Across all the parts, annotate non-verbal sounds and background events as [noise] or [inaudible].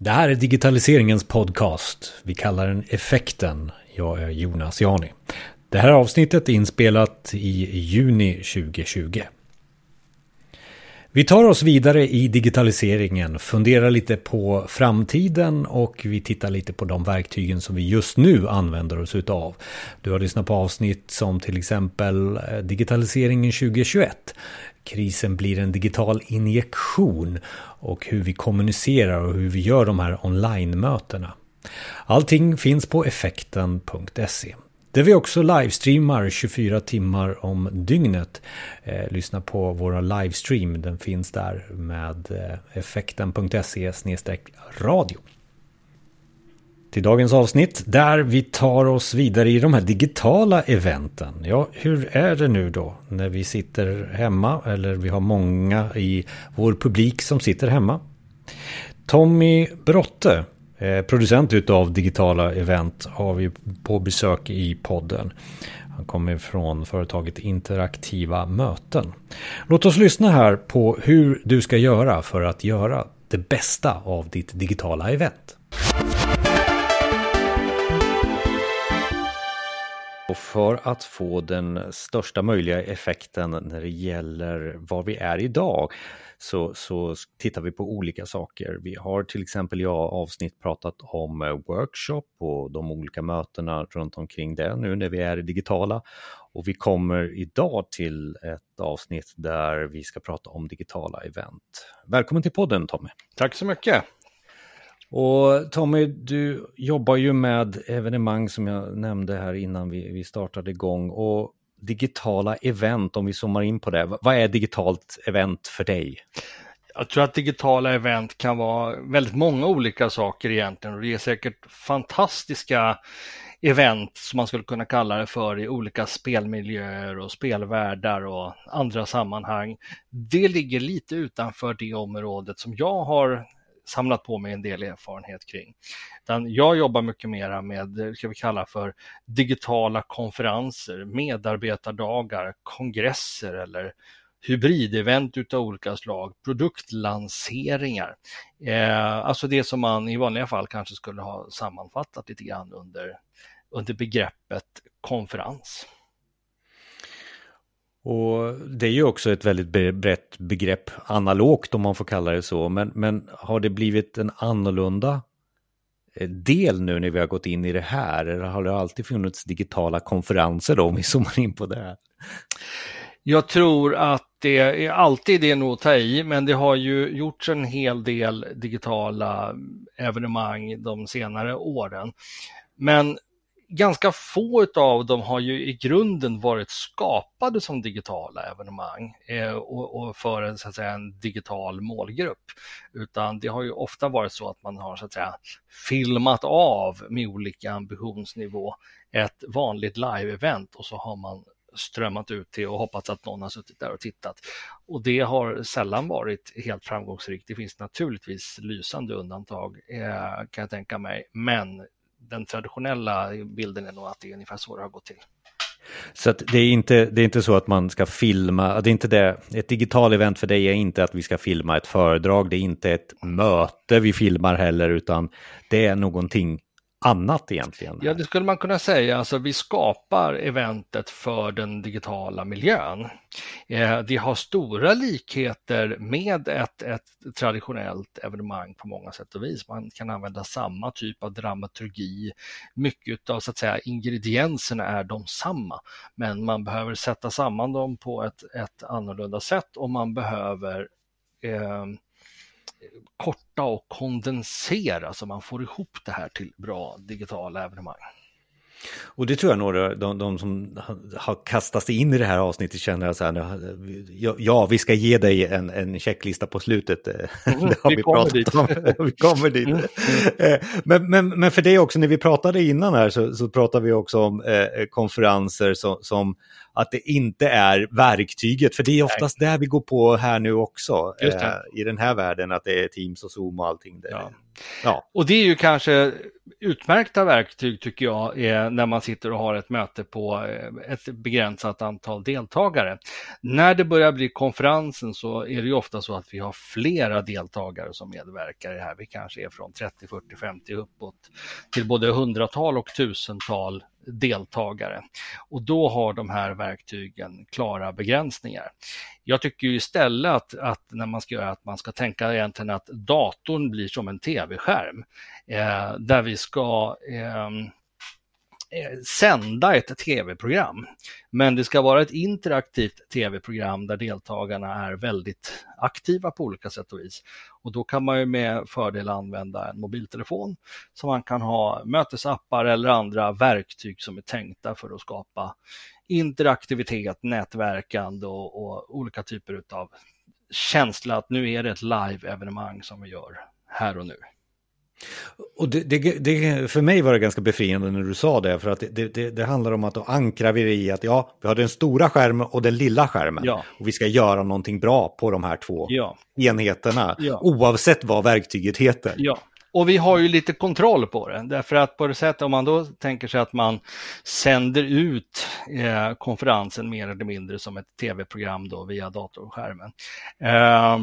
Det här är digitaliseringens podcast. Vi kallar den Effekten. Jag är Jonas Jani. Det här avsnittet är inspelat i juni 2020. Vi tar oss vidare i digitaliseringen, funderar lite på framtiden och vi tittar lite på de verktygen som vi just nu använder oss utav. Du har lyssnat på avsnitt som till exempel eh, digitaliseringen 2021. Krisen blir en digital injektion och hur vi kommunicerar och hur vi gör de här online-mötena. Allting finns på effekten.se. Där vi också livestreamar 24 timmar om dygnet. Eh, lyssna på våra livestream, den finns där med eh, effekten.se radio. Till dagens avsnitt där vi tar oss vidare i de här digitala eventen. Ja, hur är det nu då när vi sitter hemma eller vi har många i vår publik som sitter hemma? Tommy Brotte eh, producent utav digitala event har vi på besök i podden. Han kommer från företaget Interaktiva Möten. Låt oss lyssna här på hur du ska göra för att göra det bästa av ditt digitala event. Och för att få den största möjliga effekten när det gäller var vi är idag så, så tittar vi på olika saker. Vi har till exempel i avsnitt pratat om eh, workshop och de olika mötena runt omkring det nu när vi är digitala. Och vi kommer idag till ett avsnitt där vi ska prata om digitala event. Välkommen till podden Tommy! Tack så mycket! Och Tommy, du jobbar ju med evenemang som jag nämnde här innan vi, vi startade igång. Och digitala event, om vi zoomar in på det. Vad är digitalt event för dig? Jag tror att digitala event kan vara väldigt många olika saker egentligen och det är säkert fantastiska event som man skulle kunna kalla det för i olika spelmiljöer och spelvärldar och andra sammanhang. Det ligger lite utanför det området som jag har samlat på mig en del erfarenhet kring. Utan jag jobbar mycket mera med, ska vi kalla för digitala konferenser, medarbetardagar, kongresser eller hybridevent utav olika slag, produktlanseringar. Eh, alltså det som man i vanliga fall kanske skulle ha sammanfattat lite grann under, under begreppet konferens. Och det är ju också ett väldigt brett begrepp, analogt om man får kalla det så. Men, men har det blivit en annorlunda eh, del nu när vi har gått in i det här? Eller har det alltid funnits digitala konferenser då, om vi zoomar in på det här? Jag tror att det är alltid det nog att ta i, men det har ju gjorts en hel del digitala evenemang de senare åren. Men ganska få av dem har ju i grunden varit skapade som digitala evenemang eh, och, och, för en, så att säga, en digital målgrupp. Utan det har ju ofta varit så att man har så att säga, filmat av med olika ambitionsnivå ett vanligt live-event och så har man strömmat ut till och hoppats att någon har suttit där och tittat. Och det har sällan varit helt framgångsrikt. Det finns naturligtvis lysande undantag eh, kan jag tänka mig, men den traditionella bilden är nog att det är ungefär så det har gått till. Så det, är inte, det är inte så att man ska filma, det är inte det, ett digitalt event för dig är inte att vi ska filma ett föredrag, det är inte ett möte vi filmar heller, utan det är någonting annat egentligen? Ja, det skulle man kunna säga. Alltså, vi skapar eventet för den digitala miljön. Eh, det har stora likheter med ett, ett traditionellt evenemang på många sätt och vis. Man kan använda samma typ av dramaturgi. Mycket av så att säga, ingredienserna är de samma, men man behöver sätta samman dem på ett, ett annorlunda sätt och man behöver eh, korta och kondensera så man får ihop det här till bra digitala evenemang. Och det tror jag några, de, de som har kastat sig in i det här avsnittet känner så här, ja, vi ska ge dig en, en checklista på slutet. Mm, [laughs] det har vi, vi pratat dit. om. [laughs] vi kommer dit. Mm. Men, men, men för det också, när vi pratade innan här så, så pratade vi också om eh, konferenser som, som att det inte är verktyget, för det är oftast Nej. där vi går på här nu också, eh, i den här världen, att det är Teams och Zoom och allting. Där. Ja. Ja. Och det är ju kanske utmärkta verktyg tycker jag är när man sitter och har ett möte på eh, ett begränsat antal deltagare. När det börjar bli konferensen så är det ju ofta så att vi har flera deltagare som medverkar i det här. Vi kanske är från 30, 40, 50 uppåt till både hundratal och tusental deltagare. Och då har de här verktygen klara begränsningar. Jag tycker ju istället att, att, när man ska göra att man ska tänka egentligen att datorn blir som en tv-skärm eh, där vi ska eh, sända ett tv-program. Men det ska vara ett interaktivt tv-program där deltagarna är väldigt aktiva på olika sätt och vis. Och då kan man ju med fördel använda en mobiltelefon så man kan ha mötesappar eller andra verktyg som är tänkta för att skapa interaktivitet, nätverkande och, och olika typer av känsla att nu är det ett live-evenemang som vi gör här och nu. Och det, det, det, för mig var det ganska befriande när du sa det, för att det, det handlar om att då ankrar vi i att ja, vi har den stora skärmen och den lilla skärmen. Ja. Och vi ska göra någonting bra på de här två ja. enheterna, ja. oavsett vad verktyget heter. Ja. Och vi har ju lite kontroll på det, därför att på det sättet om man då tänker sig att man sänder ut eh, konferensen mer eller mindre som ett tv-program då via datorskärmen. Eh,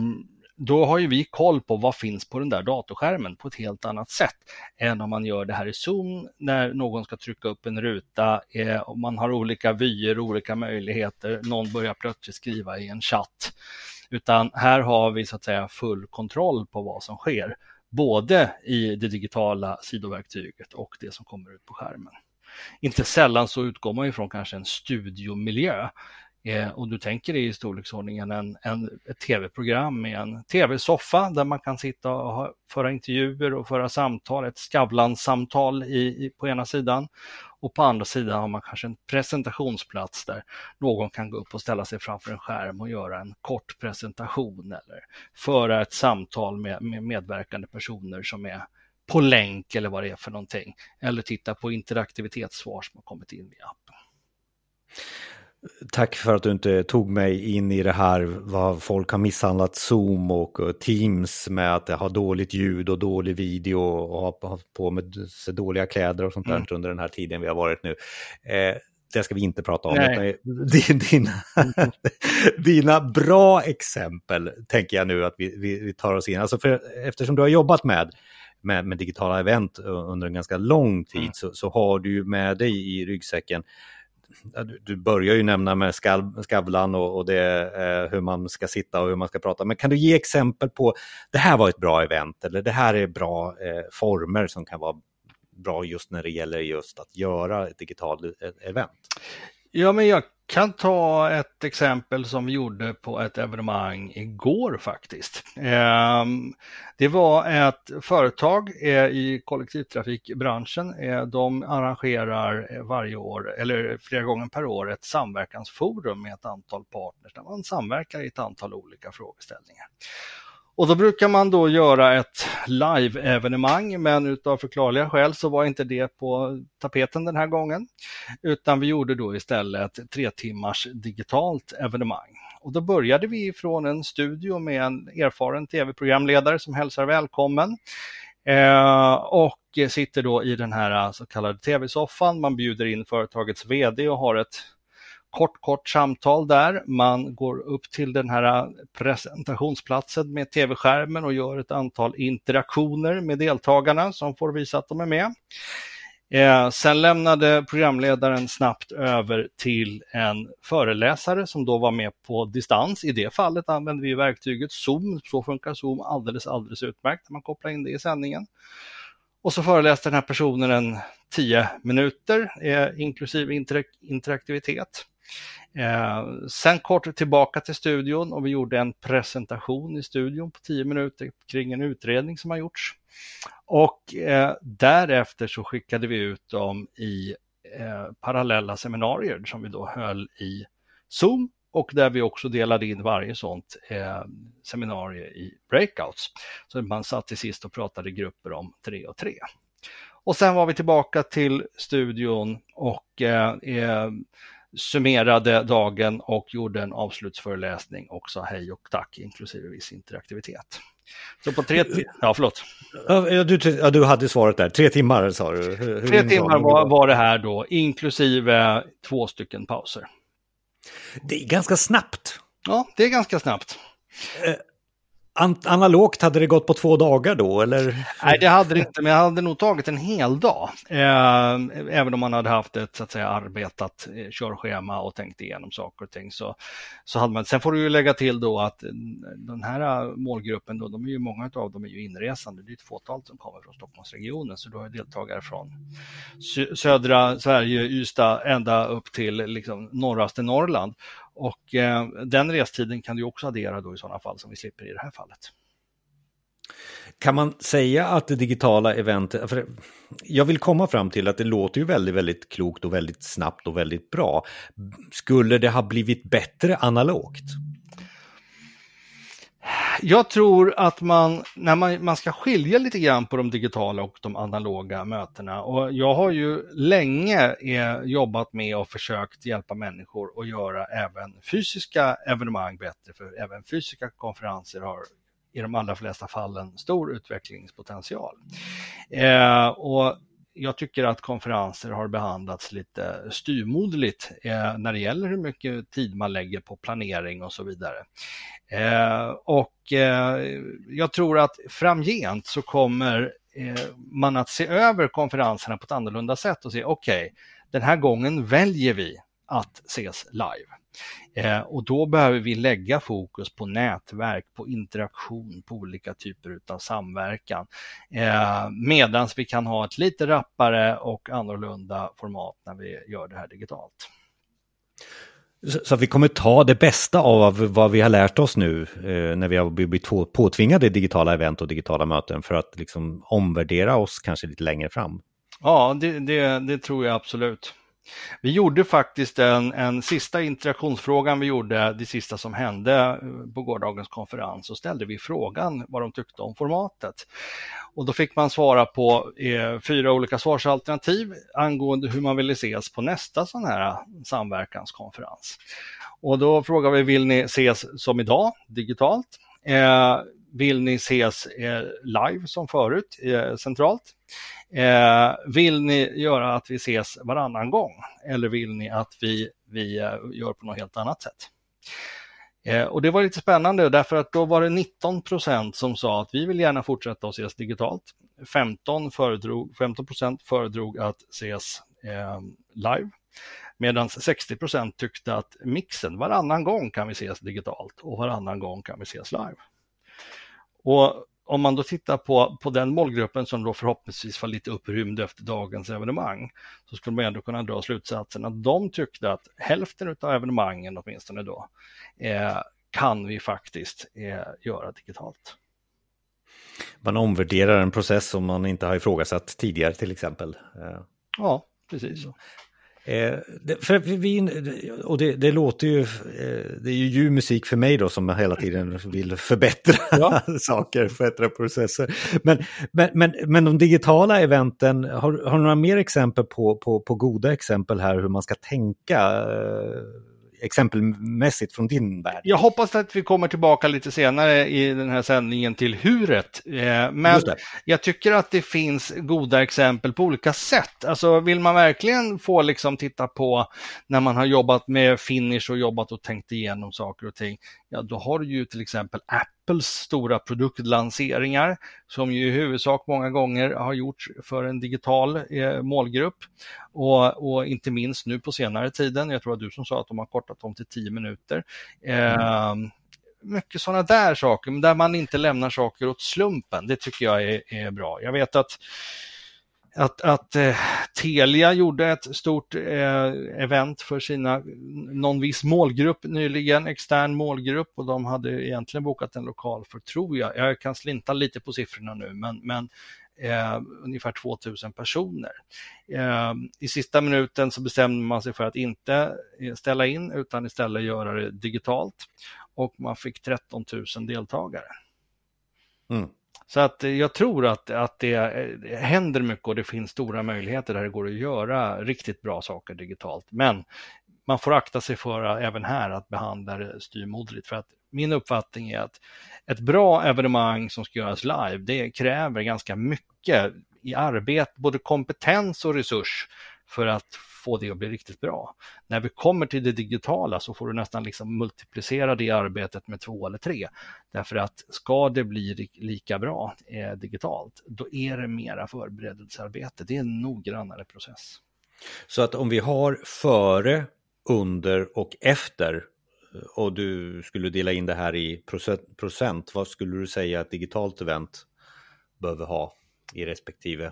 då har ju vi koll på vad finns på den där datorskärmen på ett helt annat sätt än om man gör det här i Zoom när någon ska trycka upp en ruta eh, och man har olika vyer, olika möjligheter. Någon börjar plötsligt skriva i en chatt. Utan här har vi så att säga full kontroll på vad som sker, både i det digitala sidoverktyget och det som kommer ut på skärmen. Inte sällan så utgår man ifrån kanske en studiomiljö Eh, och du tänker dig i storleksordningen en, en, ett tv-program med en tv-soffa där man kan sitta och ha, föra intervjuer och föra samtal, ett Skavlan-samtal i, i, på ena sidan. Och på andra sidan har man kanske en presentationsplats där någon kan gå upp och ställa sig framför en skärm och göra en kort presentation eller föra ett samtal med, med medverkande personer som är på länk eller vad det är för någonting. Eller titta på interaktivitetssvar som har kommit in i appen. Tack för att du inte tog mig in i det här vad folk har misshandlat Zoom och Teams med att det har dåligt ljud och dålig video och har på med sig dåliga kläder och sånt där mm. under den här tiden vi har varit nu. Eh, det ska vi inte prata om. Dina, [laughs] dina bra exempel tänker jag nu att vi, vi, vi tar oss in. Alltså för, eftersom du har jobbat med, med, med digitala event under en ganska lång tid mm. så, så har du med dig i ryggsäcken du, börjar ju nämna med Skav, Skavlan och, och det, eh, hur man ska sitta och hur man ska prata. Men kan du ge exempel på det här var ett bra event eller det här är bra eh, former som kan vara bra just när det gäller just att göra ett digitalt eh, event? Ja, men jag kan ta ett exempel som vi gjorde på ett evenemang igår faktiskt. Ehm, det var ett företag eh, i kollektivtrafikbranschen. Eh, de arrangerar eh, varje år, eller flera gånger per år, ett samverkansforum med ett antal partners där man samverkar i ett antal olika frågeställningar. Och då brukar man då göra ett live-evenemang, men utav förklarliga skäl så var inte det på tapeten den här gången. Utan vi gjorde då istället ett tre timmars digitalt evenemang. Och då började vi från en studio med en erfaren tv-programledare som hälsar välkommen. Eh, och sitter då i den här så kallade tv-soffan. Man bjuder in företagets vd och har ett kort, kort samtal där. Man går upp till den här presentationsplatsen med tv-skärmen och gör ett antal interaktioner med deltagarna som får visa att de är med. Eh, sen lämnade programledaren snabbt över till en föreläsare som då var med på distans. I det fallet använde vi verktyget Zoom. Så funkar Zoom alldeles, alldeles utmärkt när man kopplar in det i sändningen. Och så föreläste den här personen en 10 minuter, eh, inklusive interak interaktivitet. Eh, sen kort tillbaka till studion och vi gjorde en presentation i studion på tio minuter kring en utredning som har gjorts. Och eh, därefter så skickade vi ut dem i eh, parallella seminarier som vi då höll i Zoom och där vi också delade in varje sånt eh, seminarium i breakouts. Så man satt till sist och pratade i grupper om tre och tre. Och sen var vi tillbaka till studion och eh, eh summerade dagen och gjorde en avslutsföreläsning och sa hej och tack inklusive viss interaktivitet. Så på tre, ja förlåt. Ja, du, ja, du hade svaret där, tre timmar sa du. Hur, tre timmar var, var det här då, inklusive två stycken pauser. Det är ganska snabbt. Ja, det är ganska snabbt. Analogt, hade det gått på två dagar då eller? Nej, det hade det inte, men jag hade nog tagit en hel dag. Eh, även om man hade haft ett så att säga, arbetat eh, körschema och tänkt igenom saker och ting. Så, så hade man, sen får du ju lägga till då att eh, den här eh, målgruppen, då, de är ju, många av dem är ju inresande. Det är ett fåtal som kommer från Stockholmsregionen, så du har deltagare från södra Sverige, Ystad, ända upp till liksom, norraste Norrland. Och eh, den restiden kan du också addera då i sådana fall som vi slipper i det här fallet. Kan man säga att det digitala eventet, för jag vill komma fram till att det låter ju väldigt, väldigt klokt och väldigt snabbt och väldigt bra. Skulle det ha blivit bättre analogt? Jag tror att man, när man, man ska skilja lite grann på de digitala och de analoga mötena och jag har ju länge eh, jobbat med och försökt hjälpa människor att göra även fysiska evenemang bättre, för även fysiska konferenser har i de allra flesta fallen stor utvecklingspotential. Eh, och jag tycker att konferenser har behandlats lite styrmodligt eh, när det gäller hur mycket tid man lägger på planering och så vidare. Eh, och eh, jag tror att framgent så kommer eh, man att se över konferenserna på ett annorlunda sätt och se okej, okay, den här gången väljer vi att ses live. Eh, och då behöver vi lägga fokus på nätverk, på interaktion, på olika typer av samverkan. Eh, Medan vi kan ha ett lite rappare och annorlunda format när vi gör det här digitalt. Så vi kommer ta det bästa av vad vi har lärt oss nu eh, när vi har blivit påtvingade digitala event och digitala möten för att liksom omvärdera oss kanske lite längre fram. Ja, det, det, det tror jag absolut. Vi gjorde faktiskt en, en sista interaktionsfrågan vi gjorde, det sista som hände eh, på gårdagens konferens, så ställde vi frågan vad de tyckte om formatet. Och då fick man svara på eh, fyra olika svarsalternativ angående hur man ville ses på nästa sån här samverkanskonferens. Och då frågade vi, vill ni ses som idag, digitalt? Eh, vill ni ses eh, live som förut, eh, centralt? Eh, vill ni göra att vi ses varannan gång eller vill ni att vi, vi gör på något helt annat sätt? Och det var lite spännande därför att då var det 19 procent som sa att vi vill gärna fortsätta att ses digitalt. 15 föredrog, 15 procent föredrog att ses eh, live medan 60 procent tyckte att mixen varannan gång kan vi ses digitalt och varannan gång kan vi ses live. Och om man då tittar på, på den målgruppen som då förhoppningsvis var lite upprymd efter dagens evenemang så skulle man ändå kunna dra slutsatsen att de tyckte att hälften av evenemangen åtminstone då eh, kan vi faktiskt eh, göra digitalt. Man omvärderar en process som man inte har ifrågasatt tidigare till exempel. Eh. Ja, precis. Eh, det, för vi, och det, det, låter ju, eh, det är ju ljuv musik för mig då som hela tiden vill förbättra ja. [laughs] saker, förbättra processer. Men, men, men, men de digitala eventen, har, har du några mer exempel på, på, på goda exempel här hur man ska tänka? Eh, exempelmässigt från din värld. Jag hoppas att vi kommer tillbaka lite senare i den här sändningen till huret. Eh, men jag tycker att det finns goda exempel på olika sätt. Alltså vill man verkligen få liksom titta på när man har jobbat med finish och jobbat och tänkt igenom saker och ting, ja då har du ju till exempel Apple Apples stora produktlanseringar som ju i huvudsak många gånger har gjorts för en digital eh, målgrupp. Och, och, inte minst nu på senare tiden, jag tror att du som sa att de har kortat dem till 10 minuter. Eh, mm. Mycket sådana där saker, men där man inte lämnar saker åt slumpen. Det tycker jag är, är bra. Jag vet att att, att eh, Telia gjorde ett stort eh, event för sina, någon viss målgrupp nyligen, extern målgrupp och de hade egentligen bokat en lokal för, tror jag, jag kan slinta lite på siffrorna nu, men, men eh, ungefär 2000 personer. Eh, I sista minuten så bestämde man sig för att inte eh, ställa in utan istället göra det digitalt och man fick 13 000 deltagare. Mm. Så att eh, jag tror att, att det, eh, händer mycket och det finns stora möjligheter där det går att göra riktigt bra saker digitalt. Men man får akta sig för även här att behandla det styrmodligt. För att min uppfattning är att ett bra evenemang som ska göras live, det kräver ganska mycket i arbete, både kompetens och resurs för att få det att bli riktigt bra. När vi kommer till det digitala så får du nästan liksom multiplicera det arbetet med två eller tre. Därför att ska det bli lika bra eh, digitalt, då är det mera förberedelsearbete. Det är en noggrannare process. Så att om vi har före, under och efter eh, och du skulle dela in det här i procent, vad skulle du säga att digitalt event behöver ha i respektive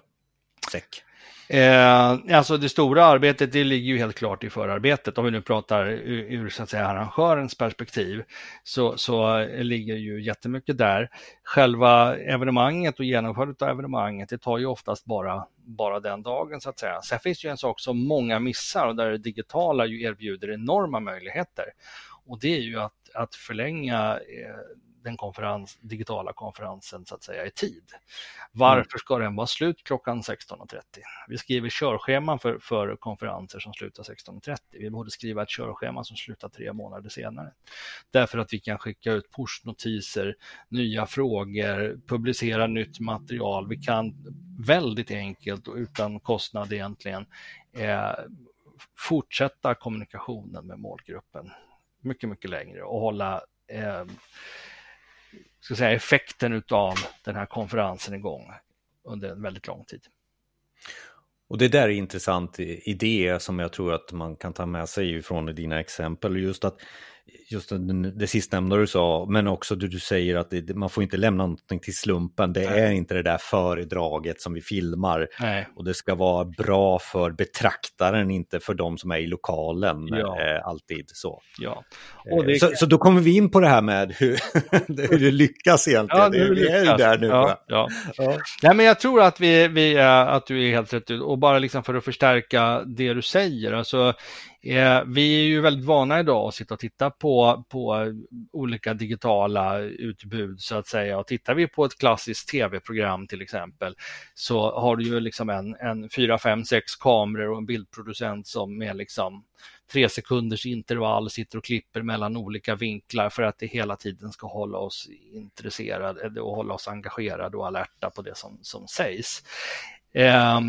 säck? Eh, alltså det stora arbetet det ligger ju helt klart i förarbetet. Om vi nu pratar ur, ur så att säga, arrangörens perspektiv så, så ligger ju jättemycket där. Själva evenemanget och genomförandet av evenemanget det tar ju oftast bara, bara den dagen så att säga. Sen finns det ju en sak som många missar och där det digitala ju erbjuder enorma möjligheter. Och det är ju att, att förlänga eh, den konferens, digitala konferensen så att säga i tid. Varför ska den vara slut klockan 16.30? Vi skriver körscheman för, för konferenser som slutar 16.30. Vi borde skriva ett körschema som slutar tre månader senare. Därför att vi kan skicka ut pushnotiser, nya frågor, publicera nytt material. Vi kan väldigt enkelt och utan kostnad egentligen eh, fortsätta kommunikationen med målgruppen mycket, mycket längre och hålla eh, ska säga, effekten av den här konferensen igång under en väldigt lång tid. Och det där är en intressant idé som jag tror att man kan ta med sig från dina exempel. Just att just det, sistnämnda du sa, men också det du säger att det, man får inte lämna någonting till slumpen. Det Nej. är inte det där föredraget som vi filmar. Nej. Och det ska vara bra för betraktaren, inte för de som är i lokalen. Ja. Eh, alltid så. Ja. Eh, det... så. Så då kommer vi in på det här med hur, [laughs] hur det lyckas egentligen. Ja, det, vi är ju där nu. Ja, ja. ja. Nej, men jag tror att, vi, vi, att du är helt rätt ut. Och bara liksom för att förstärka det du säger. Alltså, Eh, vi är ju väldigt vana idag att sitta och titta på, på olika digitala utbud så att säga. Och tittar vi på ett klassiskt tv-program till exempel så har du ju liksom en, en fyra, fem, sex kameror och en bildproducent som med liksom tre sekunders intervall sitter och klipper mellan olika vinklar för att det hela tiden ska hålla oss intresserade och hålla oss engagerade och alerta på det som, som sägs. Eh,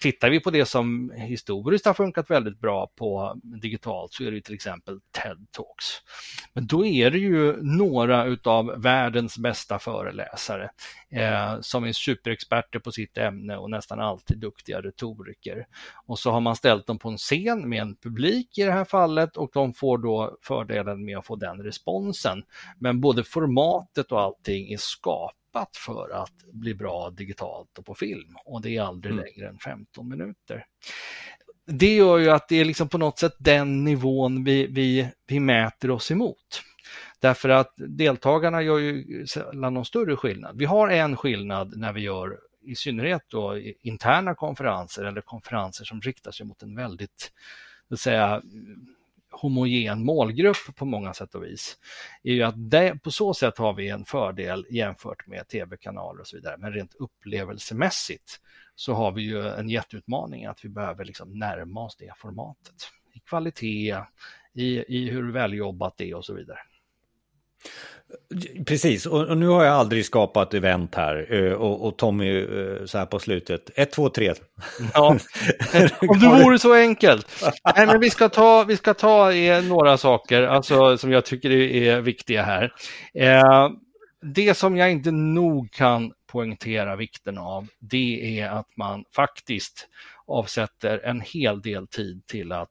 tittar vi på det som historiskt har funkat väldigt bra på digitalt så är det till exempel TED Talks. Men då är det ju några av världens bästa föreläsare eh, som är superexperter på sitt ämne och nästan alltid duktiga retoriker. Och så har man ställt dem på en scen med en publik i det här fallet och de får då fördelen med att få den responsen. Men både formatet och allting är skapat skapat för att bli bra digitalt och på film och det är aldrig mm. längre än 15 minuter. Det gör ju att det är liksom på något sätt den nivån vi, vi, vi mäter oss emot. Därför att deltagarna gör ju sällan någon större skillnad. Vi har en skillnad när vi gör i synnerhet då interna konferenser eller konferenser som riktar sig mot en väldigt, vill säga, homogen målgrupp på många sätt och vis, är ju att det, på så sätt har vi en fördel jämfört med tv-kanaler och så vidare. Men rent upplevelsemässigt så har vi ju en jätteutmaning att vi behöver liksom närma oss det formatet. I kvalitet, i, i hur väljobbat det är och så vidare. Precis, och, nu har jag aldrig skapat event här eh, och, och Tommy eh, så här på slutet. Ett, två, tre. Ja, [laughs] om det vore så enkelt. Nej, men vi ska ta, vi ska ta eh, några saker alltså, som jag tycker är viktiga här. det som jag inte nog kan poängtera vikten av, det är att man faktiskt avsätter en hel del tid till att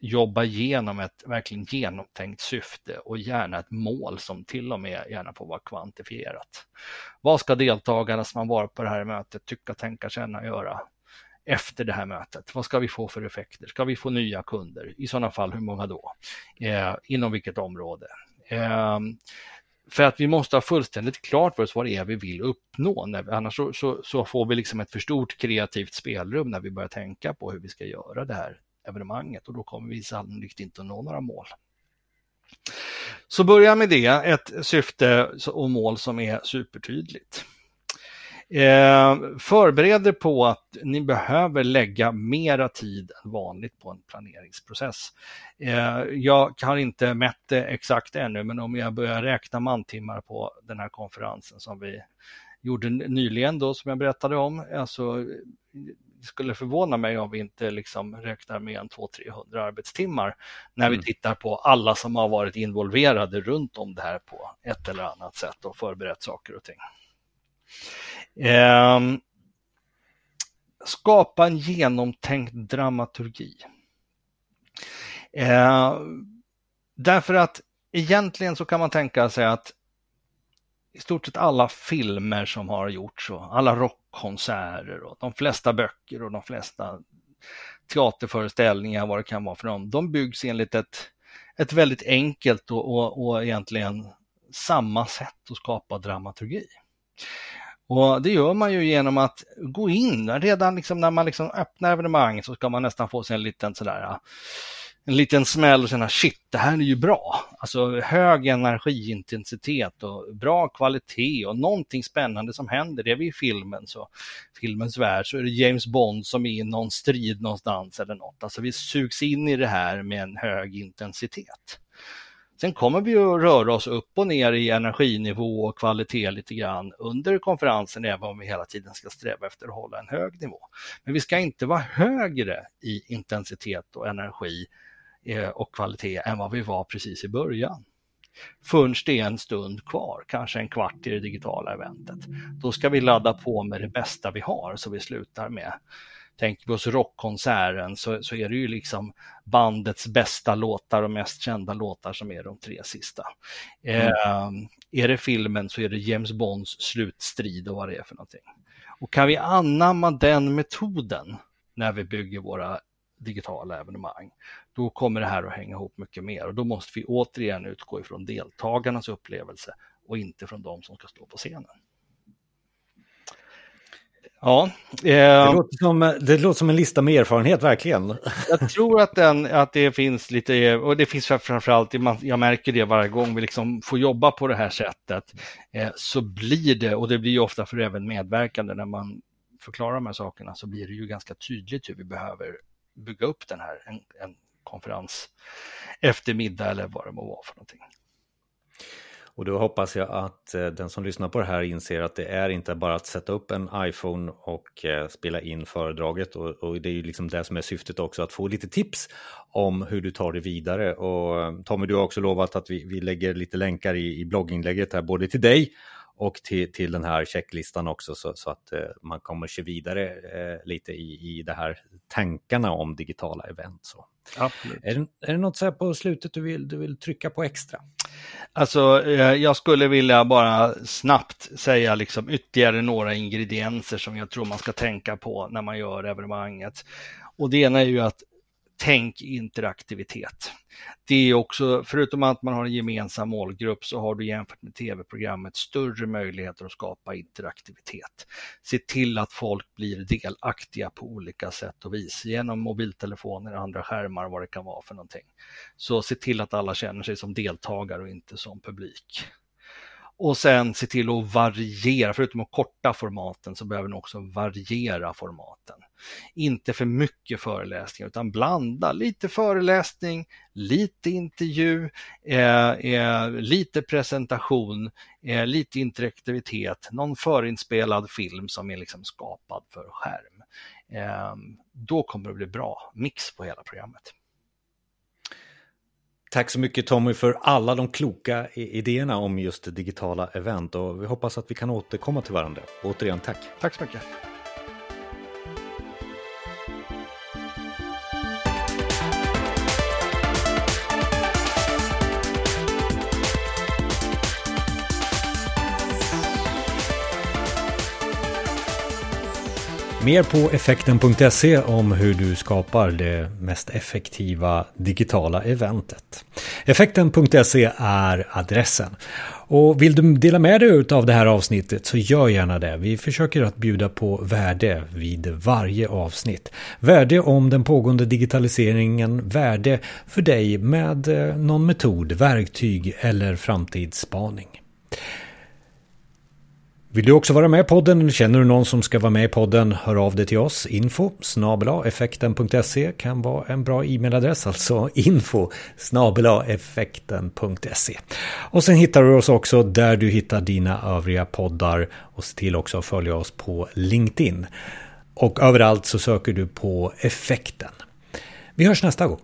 jobba igenom ett verkligen genomtänkt syfte och gärna ett mål som till och med gärna får vara kvantifierat. Vad ska deltagarna som har varit på det här mötet tycka, tänka, känna, göra efter det här mötet? Vad ska vi få för effekter? Ska vi få nya kunder? I sådana fall, hur många då? Eh, inom vilket område? Eh, för att vi måste ha fullständigt klart för oss vad det är vi vill uppnå. Annars så, så, så, får vi liksom ett för stort kreativt spelrum när vi börjar tänka på hur vi ska göra det här evenemanget och då kommer vi sannolikt inte att nå några mål. Så börja med det, ett syfte och mål som är supertydligt. Eh, förbered er på att ni behöver lägga mera tid än vanligt på en planeringsprocess. Eh, jag har inte mätt det exakt ännu, men om jag börjar räkna mantimmar på den här konferensen som vi gjorde nyligen då, som jag berättade om, alltså det skulle förvåna mig om vi inte liksom räknar med en 200-300 arbetstimmar när mm. vi tittar på alla som har varit involverade runt om det här på ett eller annat sätt och förberett saker och ting. Eh, skapa en genomtänkt dramaturgi. Eh, därför att egentligen så kan man tänka sig att i stort sett alla filmer som har gjorts och alla konserter och de flesta böcker och de flesta teaterföreställningar, vad det kan vara för dem, de byggs enligt ett, ett väldigt enkelt och, och, och egentligen samma sätt att skapa dramaturgi. Och Det gör man ju genom att gå in, redan liksom när man liksom öppnar evenemang så ska man nästan få sig en liten sådär en liten smäll och känna shit, det här är ju bra. Alltså hög energiintensitet och bra kvalitet och någonting spännande som händer. Det är vi i filmen, så filmens värld, så är det James Bond som är i någon strid någonstans eller något. Alltså vi sugs in i det här med en hög intensitet. Sen kommer vi att röra oss upp och ner i energinivå och kvalitet lite grann under konferensen, även om vi hela tiden ska sträva efter att hålla en hög nivå. Men vi ska inte vara högre i intensitet och energi och kvalitet än vad vi var precis i början. Förrän det är en stund kvar, kanske en kvart i det digitala eventet. Då ska vi ladda på med det bästa vi har så vi slutar med Tänker vi oss rockkonserten så, så är det ju liksom bandets bästa låtar och mest kända låtar som är de tre sista. Mm. Eh, är det filmen så är det James Bonds slutstrid och vad det är för någonting. Och kan vi anamma den metoden när vi bygger våra digitala evenemang, då kommer det här att hänga ihop mycket mer och då måste vi återigen utgå ifrån deltagarnas upplevelse och inte från de som ska stå på scenen. Ja, eh, det, låter som, det låter som en lista med erfarenhet, verkligen. Jag tror att, den, att det finns lite, och det finns framförallt, jag märker det varje gång vi liksom får jobba på det här sättet, eh, så blir det, och det blir ju ofta för även medverkande när man förklarar de här sakerna, så blir det ju ganska tydligt hur vi behöver bygga upp den här, en, en konferens eftermiddag eller vad det må vara för någonting. Och då hoppas jag att eh, den som lyssnar på det här inser att det är inte bara att sätta upp en iPhone och eh, spela in föredraget och, och det är ju liksom det som är syftet också, att få lite tips om hur du tar det vidare. Och eh, Tommy, du har också lovat att vi, vi lägger lite länkar i, i blogginlägget här, både till dig och till, till den här checklistan också så, så att eh, man kommer se vidare eh, lite i, i det här tankarna om digitala event. Så. Är, det, är det något så här på slutet du vill, du vill trycka på extra? Alltså, eh, jag skulle vilja bara snabbt säga liksom ytterligare några ingredienser som jag tror man ska tänka på när man gör evenemanget. Och det ena är ju att tänk interaktivitet. Det är också, förutom att man har en gemensam målgrupp så har du jämfört med tv-programmet större möjligheter att skapa interaktivitet. Se till att folk blir delaktiga på olika sätt och vis genom mobiltelefoner, andra skärmar, vad det kan vara för någonting. Så se till att alla känner sig som deltagare och inte som publik. Och sen se till att variera, förutom att korta formaten så behöver ni också variera formaten. Inte för mycket föreläsningar utan blanda lite föreläsning, lite intervju, eh, eh, lite presentation, eh, lite interaktivitet, någon förinspelad film som är liksom skapad för skärm. Eh, då kommer det bli bra mix på hela programmet. Tack så mycket Tommy för alla de kloka idéerna om just digitala event och vi hoppas att vi kan återkomma till varandra. Återigen tack. Tack så mycket. Mer på effekten.se om hur du skapar det mest effektiva digitala eventet. Effekten.se är adressen. Och vill du dela med dig av det här avsnittet så gör gärna det. Vi försöker att bjuda på värde vid varje avsnitt. Värde om den pågående digitaliseringen, värde för dig med eh, någon metod, verktyg eller framtidsspaning. Vill du också vara med i podden eller känner du någon som ska vara med i podden? Hör av dig till oss. Info effekten.se kan vara en bra e-mailadress, alltså info effekten.se. Och sen hittar du oss också där du hittar dina övriga poddar och se till också att följa oss på LinkedIn. Och överallt så söker du på effekten. Vi hörs nästa gång.